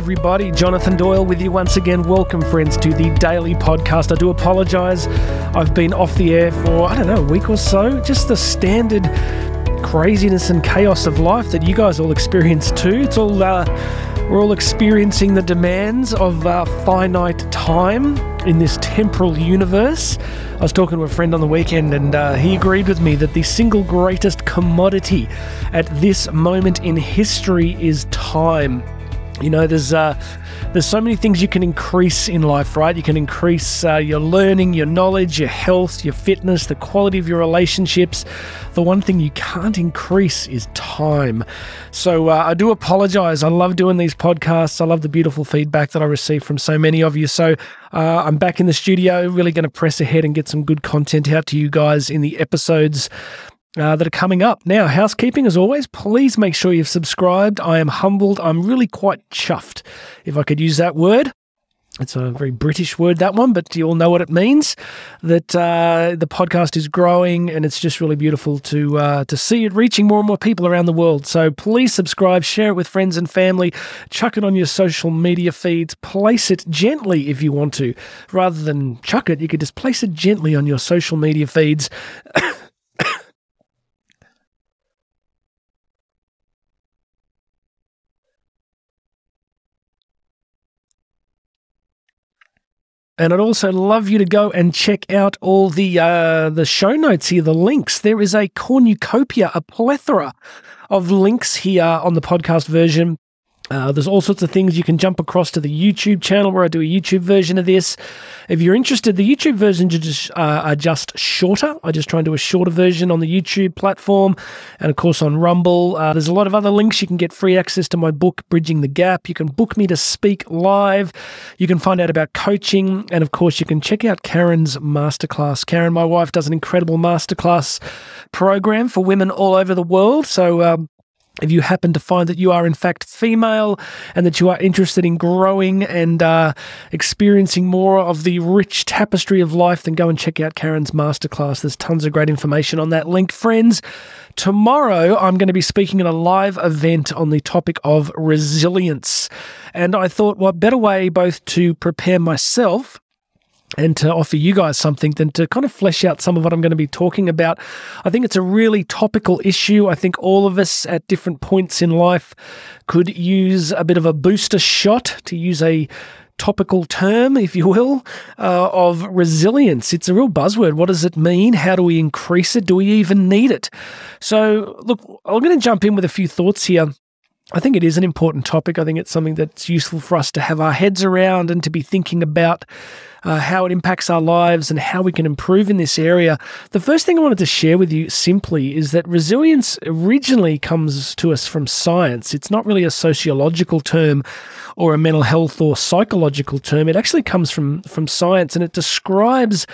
everybody. Jonathan Doyle with you once again. Welcome, friends, to the daily podcast. I do apologize. I've been off the air for, I don't know, a week or so. Just the standard craziness and chaos of life that you guys all experience too. It's all, uh, we're all experiencing the demands of uh, finite time in this temporal universe. I was talking to a friend on the weekend, and uh, he agreed with me that the single greatest commodity at this moment in history is time. You know, there's uh, there's so many things you can increase in life, right? You can increase uh, your learning, your knowledge, your health, your fitness, the quality of your relationships. The one thing you can't increase is time. So uh, I do apologize. I love doing these podcasts. I love the beautiful feedback that I receive from so many of you. So uh, I'm back in the studio, really going to press ahead and get some good content out to you guys in the episodes uh, that are coming up. Now, housekeeping, as always, please make sure you've subscribed. I am humbled. I'm really quite chuffed, if I could use that word. It's a very British word, that one, but you all know what it means. That uh, the podcast is growing, and it's just really beautiful to uh, to see it reaching more and more people around the world. So please subscribe, share it with friends and family, chuck it on your social media feeds, place it gently if you want to, rather than chuck it. You could just place it gently on your social media feeds. And I'd also love you to go and check out all the uh, the show notes here, the links. There is a cornucopia, a plethora of links here on the podcast version uh, there's all sorts of things you can jump across to the YouTube channel where I do a YouTube version of this. If you're interested, the YouTube versions are just, uh, are just shorter. I just try and do a shorter version on the YouTube platform and, of course, on Rumble. Uh, there's a lot of other links. You can get free access to my book, Bridging the Gap. You can book me to speak live. You can find out about coaching. And, of course, you can check out Karen's masterclass. Karen, my wife, does an incredible masterclass program for women all over the world. So, um, if you happen to find that you are in fact female and that you are interested in growing and uh, experiencing more of the rich tapestry of life, then go and check out Karen's masterclass. There's tons of great information on that link, friends. Tomorrow, I'm going to be speaking at a live event on the topic of resilience. And I thought, what better way both to prepare myself and to offer you guys something than to kind of flesh out some of what I'm going to be talking about. I think it's a really topical issue. I think all of us at different points in life could use a bit of a booster shot, to use a topical term, if you will, uh, of resilience. It's a real buzzword. What does it mean? How do we increase it? Do we even need it? So, look, I'm going to jump in with a few thoughts here. I think it is an important topic. I think it's something that's useful for us to have our heads around and to be thinking about uh, how it impacts our lives, and how we can improve in this area. The first thing I wanted to share with you simply is that resilience originally comes to us from science. It's not really a sociological term or a mental health or psychological term. It actually comes from, from science and it describes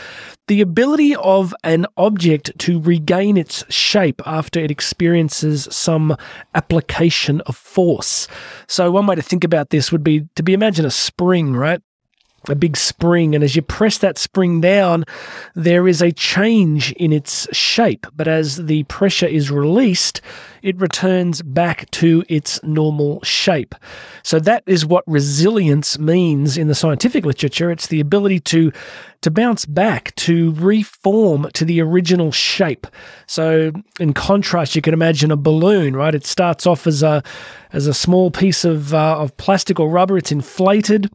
the ability of an object to regain its shape after it experiences some application of force. So, one way to think about this would be to be imagine a spring, right? A big spring. And as you press that spring down, there is a change in its shape. But as the pressure is released, it returns back to its normal shape. So that is what resilience means in the scientific literature. It's the ability to, to bounce back, to reform to the original shape. So in contrast, you can imagine a balloon, right? It starts off as a, as a small piece of, uh, of plastic or rubber. It's inflated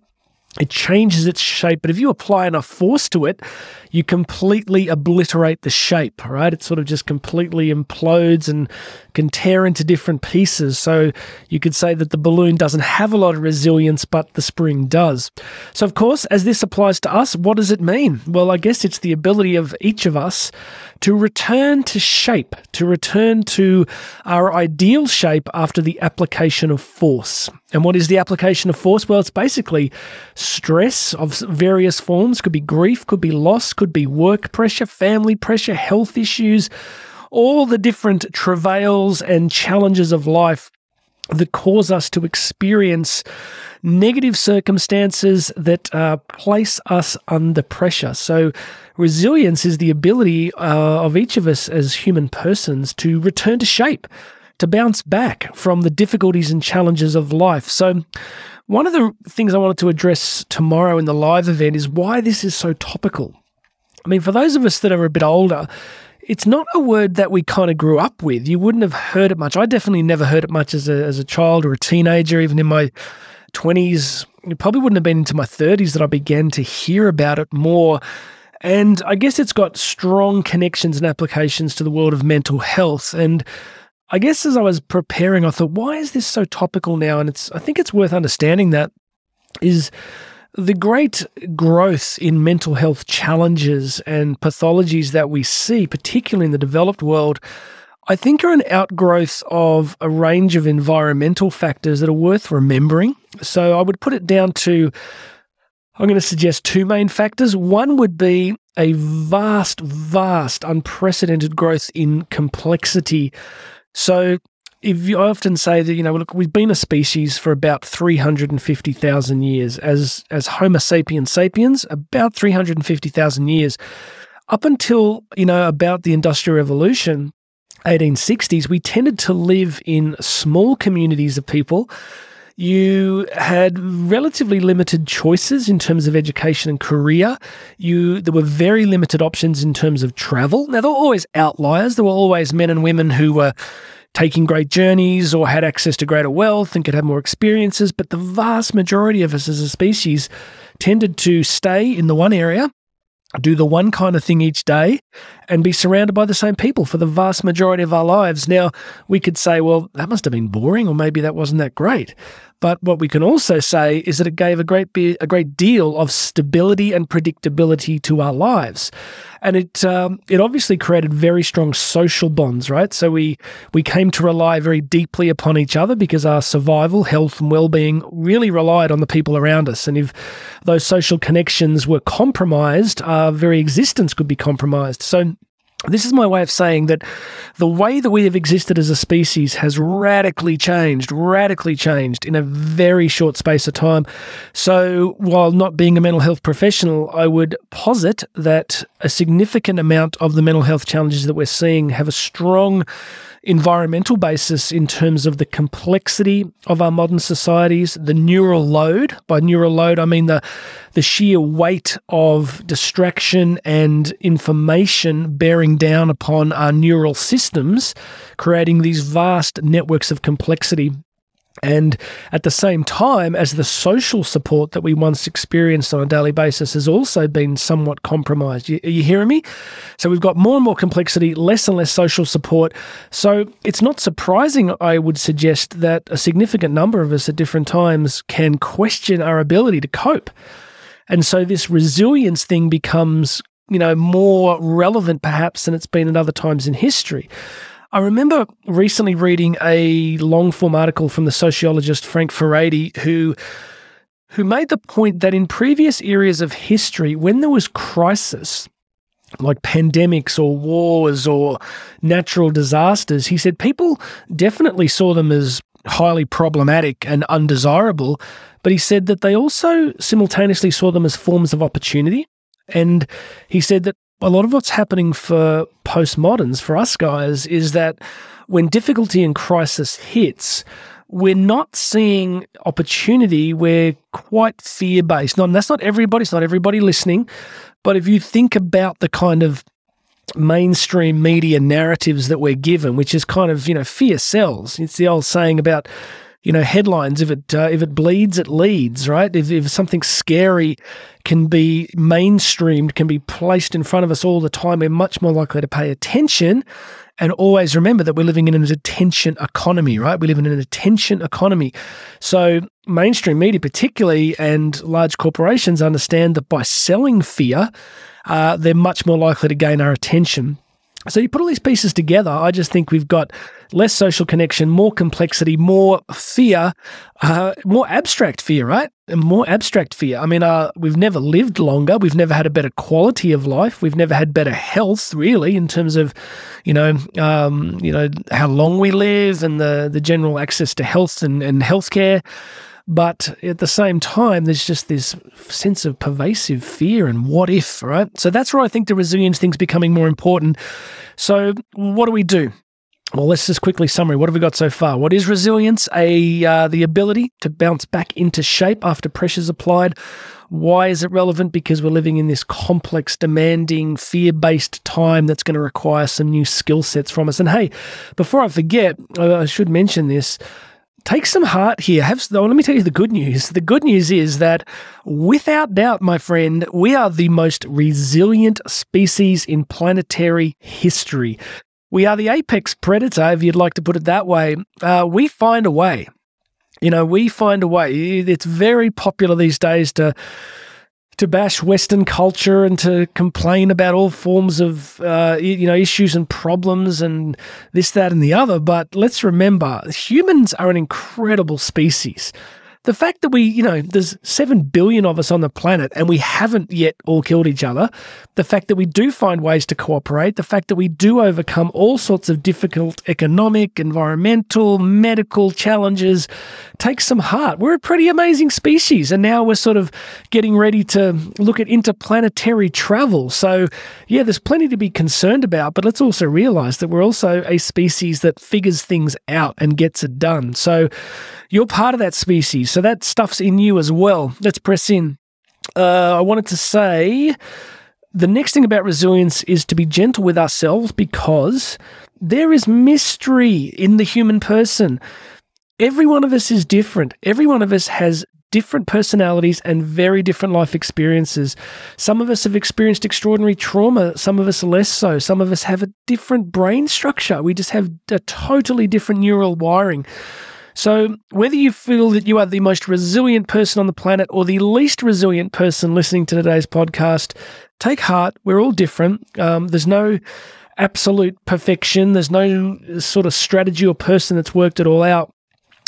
it changes its shape, but if you apply enough force to it, you completely obliterate the shape, right? It sort of just completely implodes and can tear into different pieces. So you could say that the balloon doesn't have a lot of resilience, but the spring does. So, of course, as this applies to us, what does it mean? Well, I guess it's the ability of each of us to return to shape, to return to our ideal shape after the application of force. And what is the application of force? Well, it's basically stress of various forms. Could be grief, could be loss, could be work pressure, family pressure, health issues, all the different travails and challenges of life that cause us to experience negative circumstances that uh, place us under pressure. So, resilience is the ability uh, of each of us as human persons to return to shape, to bounce back from the difficulties and challenges of life. So, one of the things I wanted to address tomorrow in the live event is why this is so topical. I mean, for those of us that are a bit older, it's not a word that we kind of grew up with. You wouldn't have heard it much. I definitely never heard it much as a, as a child or a teenager, even in my 20s. It probably wouldn't have been into my 30s that I began to hear about it more. And I guess it's got strong connections and applications to the world of mental health. And I guess as I was preparing, I thought, why is this so topical now? And it's I think it's worth understanding that is the great growth in mental health challenges and pathologies that we see, particularly in the developed world, I think are an outgrowth of a range of environmental factors that are worth remembering. So I would put it down to I'm going to suggest two main factors. One would be a vast, vast, unprecedented growth in complexity so if you I often say that you know look we've been a species for about 350,000 years as as Homo sapiens sapiens about 350,000 years up until you know about the industrial revolution 1860s we tended to live in small communities of people you had relatively limited choices in terms of education and career. You there were very limited options in terms of travel. Now there were always outliers. There were always men and women who were taking great journeys or had access to greater wealth and could have more experiences, but the vast majority of us as a species tended to stay in the one area do the one kind of thing each day and be surrounded by the same people for the vast majority of our lives. Now, we could say, well, that must have been boring, or maybe that wasn't that great. But what we can also say is that it gave a great be- a great deal of stability and predictability to our lives, and it um, it obviously created very strong social bonds, right? So we we came to rely very deeply upon each other because our survival, health, and well being really relied on the people around us, and if those social connections were compromised, our very existence could be compromised. So this is my way of saying that the way that we have existed as a species has radically changed, radically changed in a very short space of time. So, while not being a mental health professional, I would posit that a significant amount of the mental health challenges that we're seeing have a strong environmental basis in terms of the complexity of our modern societies, the neural load. By neural load, I mean the, the sheer weight of distraction and information bearing down upon our neural systems, creating these vast networks of complexity and at the same time, as the social support that we once experienced on a daily basis has also been somewhat compromised. You, are you hearing me? So we've got more and more complexity, less and less social support. So it's not surprising, I would suggest, that a significant number of us at different times can question our ability to cope. And so this resilience thing becomes, you know, more relevant perhaps than it's been at other times in history. I remember recently reading a long form article from the sociologist Frank Furedi, who who made the point that in previous areas of history, when there was crisis, like pandemics or wars or natural disasters, he said people definitely saw them as highly problematic and undesirable, but he said that they also simultaneously saw them as forms of opportunity. And he said that a lot of what's happening for postmoderns, for us guys, is that when difficulty and crisis hits, we're not seeing opportunity. We're quite fear based. and that's not everybody. It's not everybody listening. But if you think about the kind of mainstream media narratives that we're given, which is kind of, you know, fear sells. It's the old saying about you know headlines. If it uh, if it bleeds it leads right? If, if something scary can be mainstreamed can be placed in front of us all the time we're much more likely to pay attention. And always remember that we're living in an attention economy right? We live in an attention economy. So mainstream media particularly and large corporations understand that by selling fear uh, they're much more likely to gain our attention so you put all these pieces together, I just think we've got less social connection, more complexity, more fear, uh, more abstract fear, right? More abstract fear. I mean, uh, we've never lived longer. We've never had a better quality of life. We've never had better health, really, in terms of, you know, um, you know how long we live and the the general access to health and, and healthcare. But at the same time, there's just this sense of pervasive fear and what if, right? So that's where I think the resilience thing's becoming more important. So what do we do? Well, let's just quickly summary. What have we got so far? What is resilience? A uh, the ability to bounce back into shape after pressures applied. Why is it relevant? Because we're living in this complex, demanding, fear-based time that's going to require some new skill sets from us. And hey, before I forget, I should mention this take some heart here. Have let me tell you the good news. The good news is that without doubt, my friend, we are the most resilient species in planetary history. We are the apex predator, if you'd like to put it that way. Uh, we find a way. You know, we find a way. It's very popular these days to to bash Western culture and to complain about all forms of uh, you know issues and problems and this, that, and the other. But let's remember, humans are an incredible species the fact that we, you know, there's 7 billion of us on the planet and we haven't yet all killed each other, the fact that we do find ways to cooperate, the fact that we do overcome all sorts of difficult economic, environmental, medical challenges takes some heart. We're a pretty amazing species. And now we're sort of getting ready to look at interplanetary travel. So, yeah, there's plenty to be concerned about, but let's also realize that we're also a species that figures things out and gets it done. So, you're part of that species, so that stuff's in you as well. Let's press in. Uh, I wanted to say the next thing about resilience is to be gentle with ourselves because there is mystery in the human person. Every one of us is different. Every one of us has different personalities and very different life experiences. Some of us have experienced extraordinary trauma, some of us less so. Some of us have a different brain structure. We just have a totally different neural wiring. So, whether you feel that you are the most resilient person on the planet or the least resilient person listening to today's podcast, take heart. We're all different. Um, there's no absolute perfection, there's no sort of strategy or person that's worked it all out.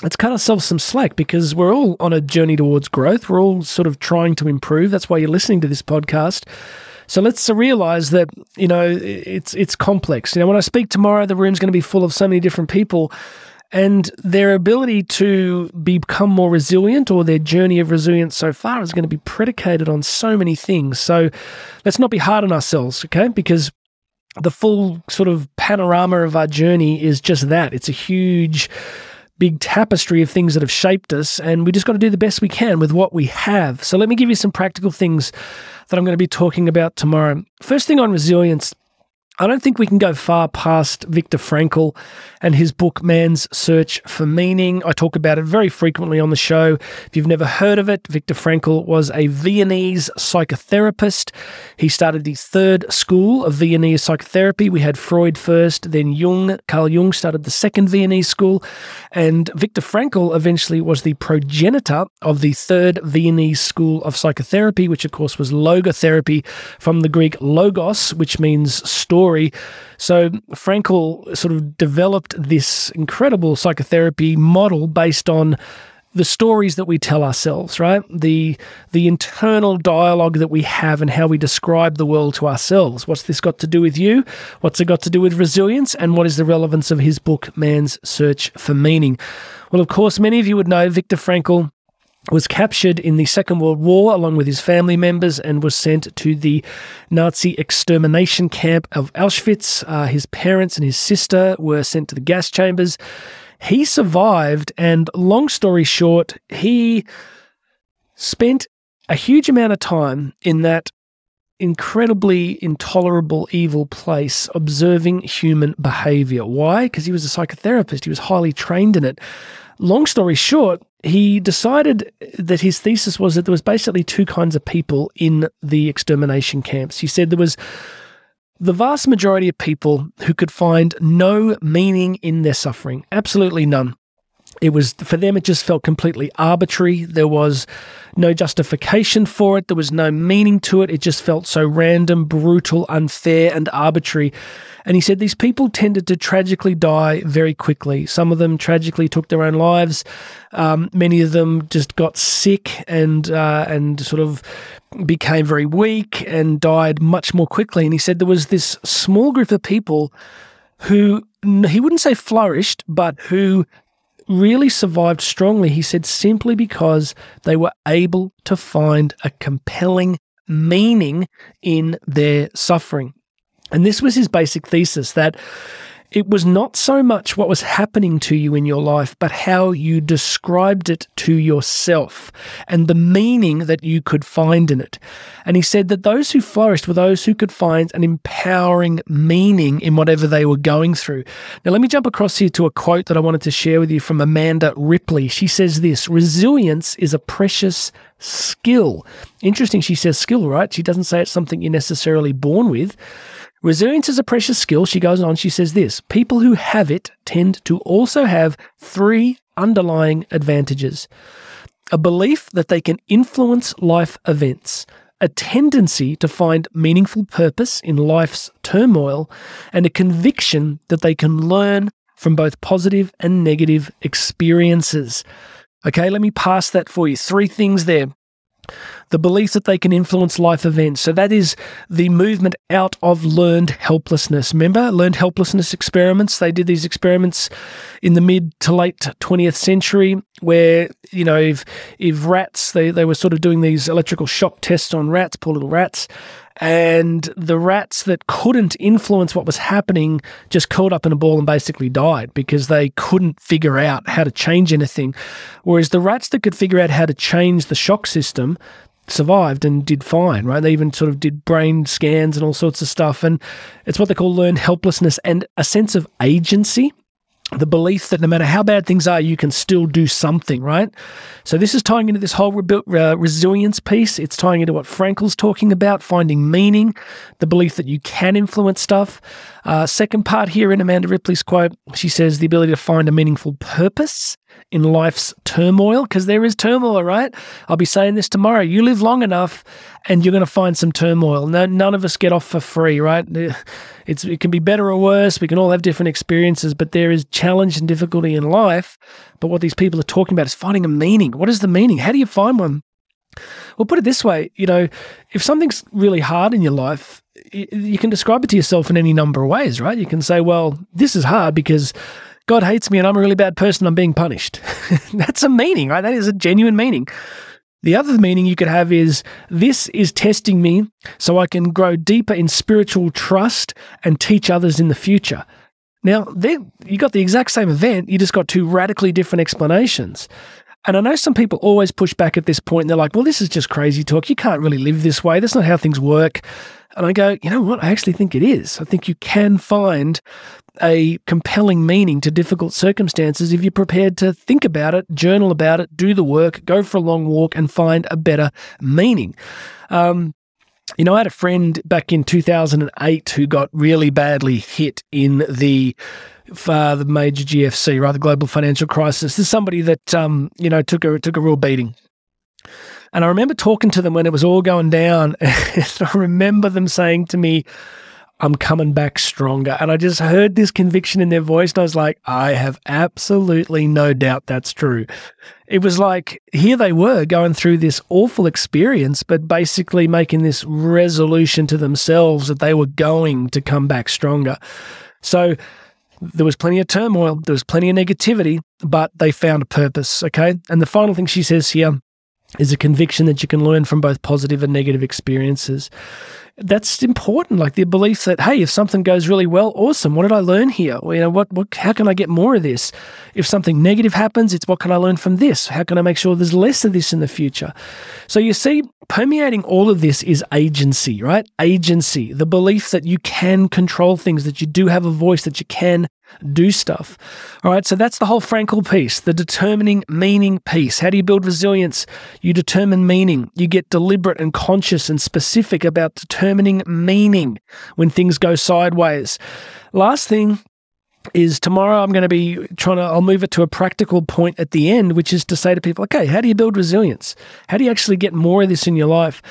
Let's cut ourselves some slack because we're all on a journey towards growth. We're all sort of trying to improve. That's why you're listening to this podcast. So let's realize that you know it's it's complex. You know, when I speak tomorrow, the room's going to be full of so many different people and their ability to become more resilient or their journey of resilience so far is going to be predicated on so many things. So let's not be hard on ourselves, okay? Because the full sort of panorama of our journey is just that. It's a huge, big tapestry of things that have shaped us, and we just got to do the best we can with what we have. So let me give you some practical things that I'm going to be talking about tomorrow. First thing on resilience I don't think we can go far past Viktor Frankl and his book Man's Search for Meaning. I talk about it very frequently on the show. If you've never heard of it, Viktor Frankl was a Viennese psychotherapist. He started the third school of Viennese psychotherapy. We had Freud first, then Jung. Carl Jung started the second Viennese school, and Viktor Frankl eventually was the progenitor of the third Viennese school of psychotherapy, which of course was logotherapy from the Greek logos, which means story story. So Frankl sort of developed this incredible psychotherapy model based on the stories that we tell ourselves, right? The the internal dialogue that we have and how we describe the world to ourselves. What's this got to do with you? What's it got to do with resilience? And what is the relevance of his book, Man's Search for Meaning? Well, of course, many of you would know Viktor Frankl was captured in the Second World War along with his family members and was sent to the Nazi extermination camp of Auschwitz. Uh, his parents and his sister were sent to the gas chambers. He survived, and long story short, he spent a huge amount of time in that incredibly intolerable, evil place observing human behavior. Why? Because he was a psychotherapist, he was highly trained in it. Long story short, he decided that his thesis was that there was basically two kinds of people in the extermination camps. He said there was the vast majority of people who could find no meaning in their suffering, absolutely none. It was for them, it just felt completely arbitrary. There was no justification for it, there was no meaning to it. It just felt so random, brutal, unfair, and arbitrary. And he said these people tended to tragically die very quickly. Some of them tragically took their own lives. Um, many of them just got sick and uh, and sort of became very weak and died much more quickly. And he said there was this small group of people who he wouldn't say flourished, but who really survived strongly, he said, simply because they were able to find a compelling meaning in their suffering. And this was his basic thesis that it was not so much what was happening to you in your life, but how you described it to yourself and the meaning that you could find in it. And he said that those who flourished were those who could find an empowering meaning in whatever they were going through. Now, let me jump across here to a quote that I wanted to share with you from Amanda Ripley. She says this Resilience is a precious skill. Interesting, she says skill, right? She doesn't say it's something you're necessarily born with. Resilience is a precious skill. She goes on, she says this people who have it tend to also have three underlying advantages a belief that they can influence life events, a tendency to find meaningful purpose in life's turmoil, and a conviction that they can learn from both positive and negative experiences. Okay, let me pass that for you. Three things there the belief that they can influence life events. So that is the movement out of learned helplessness. Remember, learned helplessness experiments? They did these experiments in the mid to late 20th century where, you know, if, if rats, they, they were sort of doing these electrical shock tests on rats, poor little rats, and the rats that couldn't influence what was happening just curled up in a ball and basically died because they couldn't figure out how to change anything. Whereas the rats that could figure out how to change the shock system survived and did fine, right? They even sort of did brain scans and all sorts of stuff. And it's what they call learned helplessness and a sense of agency the belief that no matter how bad things are, you can still do something, right? So this is tying into this whole uh, resilience piece. It's tying into what Frankl's talking about, finding meaning, the belief that you can influence stuff. Uh, second part here in Amanda Ripley's quote, she says the ability to find a meaningful purpose in life's turmoil, because there is turmoil, right? I'll be saying this tomorrow. You live long enough and you're going to find some turmoil. No, none of us get off for free, right? It's, it can be better or worse. We can all have different experiences, but there is challenge and difficulty in life. But what these people are talking about is finding a meaning. What is the meaning? How do you find one? Well, put it this way, you know, if something's really hard in your life, you can describe it to yourself in any number of ways, right? You can say, well, this is hard because God hates me and I'm a really bad person. I'm being punished. That's a meaning, right? That is a genuine meaning. The other meaning you could have is this is testing me so I can grow deeper in spiritual trust and teach others in the future. Now, you got the exact same event, you just got two radically different explanations. And I know some people always push back at this point and they're like, well, this is just crazy talk. You can't really live this way. That's not how things work. And I go, you know what? I actually think it is. I think you can find a compelling meaning to difficult circumstances if you're prepared to think about it, journal about it, do the work, go for a long walk, and find a better meaning. Um, you know, I had a friend back in 2008 who got really badly hit in the uh, the major GFC, right, the global financial crisis. This is somebody that um, you know took a took a real beating. And I remember talking to them when it was all going down. I remember them saying to me, I'm coming back stronger. And I just heard this conviction in their voice. And I was like, I have absolutely no doubt that's true. It was like, here they were going through this awful experience, but basically making this resolution to themselves that they were going to come back stronger. So, there was plenty of turmoil, there was plenty of negativity, but they found a purpose. Okay. And the final thing she says here is a conviction that you can learn from both positive and negative experiences that's important. Like the belief that, hey, if something goes really well, awesome. What did I learn here? Well, you know, what, what, how can I get more of this? If something negative happens, it's what can I learn from this? How can I make sure there's less of this in the future? So you see, permeating all of this is agency, right? Agency, the belief that you can control things, that you do have a voice, that you can do stuff. All right, so that's the whole Frankl piece, the determining meaning piece. How do you build resilience? You determine meaning. You get deliberate and conscious and specific about determining meaning when things go sideways. Last thing is tomorrow I'm going to be trying to I'll move it to a practical point at the end which is to say to people okay how do you build resilience how do you actually get more of this in your life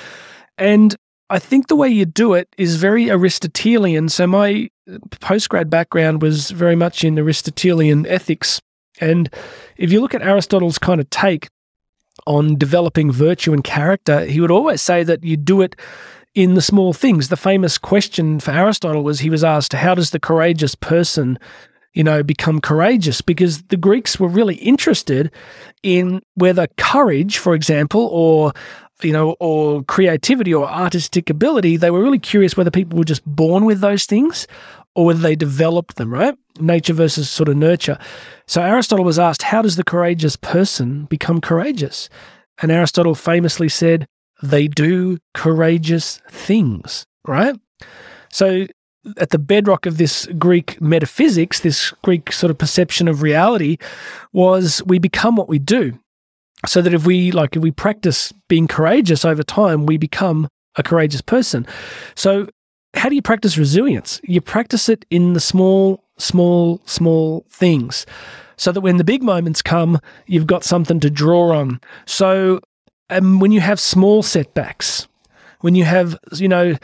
and I think the way you do it is very Aristotelian. So my uh, postgrad background was very much in Aristotelian ethics. And if you look at Aristotle's kind of take on developing virtue and character, he would always say that you do it in the small things. The famous question for Aristotle was he was asked, How does the courageous person you know, become courageous because the Greeks were really interested in whether courage, for example, or you know, or creativity or artistic ability, they were really curious whether people were just born with those things or whether they developed them, right? Nature versus sort of nurture. So Aristotle was asked, How does the courageous person become courageous? And Aristotle famously said, They do courageous things, right? So at the bedrock of this Greek metaphysics, this Greek sort of perception of reality, was we become what we do. So that if we like if we practice being courageous over time, we become a courageous person. So how do you practice resilience? You practice it in the small, small, small things. So that when the big moments come, you've got something to draw on. So um, when you have small setbacks, when you have, you know,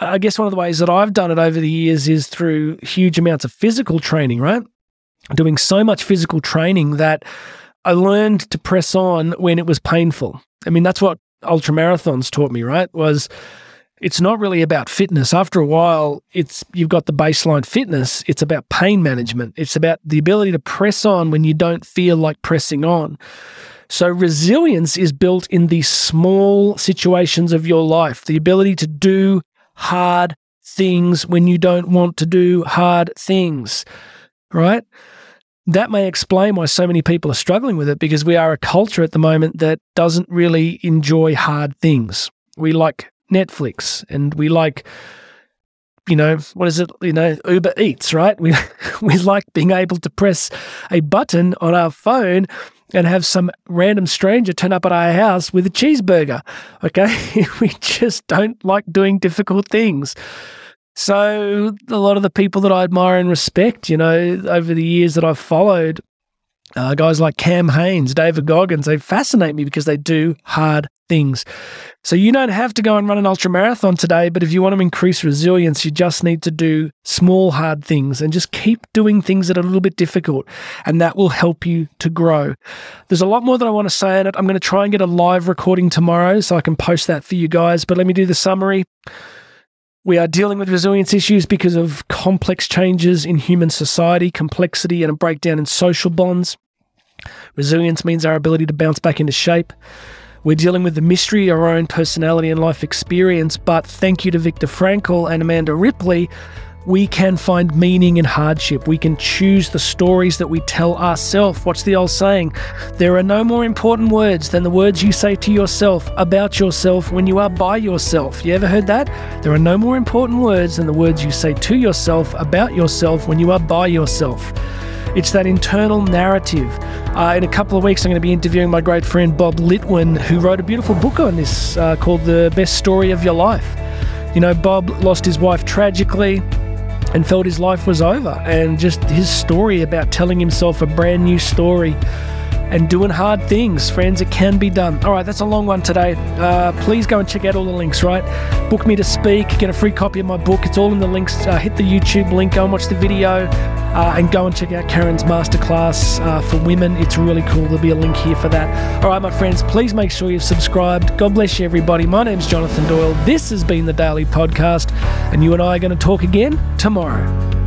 I guess one of the ways that I've done it over the years is through huge amounts of physical training, right? Doing so much physical training that I learned to press on when it was painful. I mean, that's what ultra marathons taught me, right? Was it's not really about fitness. After a while, it's you've got the baseline fitness. It's about pain management. It's about the ability to press on when you don't feel like pressing on. So resilience is built in the small situations of your life. The ability to do hard things when you don't want to do hard things, right? That may explain why so many people are struggling with it because we are a culture at the moment that doesn't really enjoy hard things. We like Netflix and we like you know, what is it? You know, Uber Eats, right? We we like being able to press a button on our phone and have some random stranger turn up at our house with a cheeseburger. Okay. we just don't like doing difficult things. So, a lot of the people that I admire and respect, you know, over the years that I've followed, uh, guys like Cam Hanes, David Goggins, they fascinate me because they do hard things. So you don't have to go and run an ultra marathon today, but if you want to increase resilience, you just need to do small, hard things and just keep doing things that are a little bit difficult. And that will help you to grow. There's a lot more that I want to say on it. I'm going to try and get a live recording tomorrow so I can post that for you guys. But let me do the summary. We are dealing with resilience issues because of complex changes in human society, complexity, and a breakdown in social bonds. Resilience means our ability to bounce back into shape. We're dealing with the mystery of our own personality and life experience, but thank you to Viktor Frankl and Amanda Ripley, we can find meaning in hardship. We can choose the stories that we tell ourselves. What's the old saying? There are no more important words than the words you say to yourself about yourself when you are by yourself. You ever heard that? There are no more important words than the words you say to yourself about yourself when you are by yourself. It's that internal narrative. Uh, in a couple of weeks, I'm going to be interviewing my great friend Bob Litwin, who wrote a beautiful book on this uh, called The Best Story of Your Life. You know, Bob lost his wife tragically and felt his life was over, and just his story about telling himself a brand new story and doing hard things, friends. It can be done. All right, that's a long one today. Uh, please go and check out all the links, right? Book me to speak, get a free copy of my book. It's all in the links. Uh, hit the YouTube link, go and watch the video, uh, and go and check out Karen's masterclass uh, for women. It's really cool. There'll be a link here for that. All right, my friends, please make sure you've subscribed. God bless you, everybody. My name's Jonathan Doyle. This has been the Daily Podcast, and you and I are going to talk again tomorrow.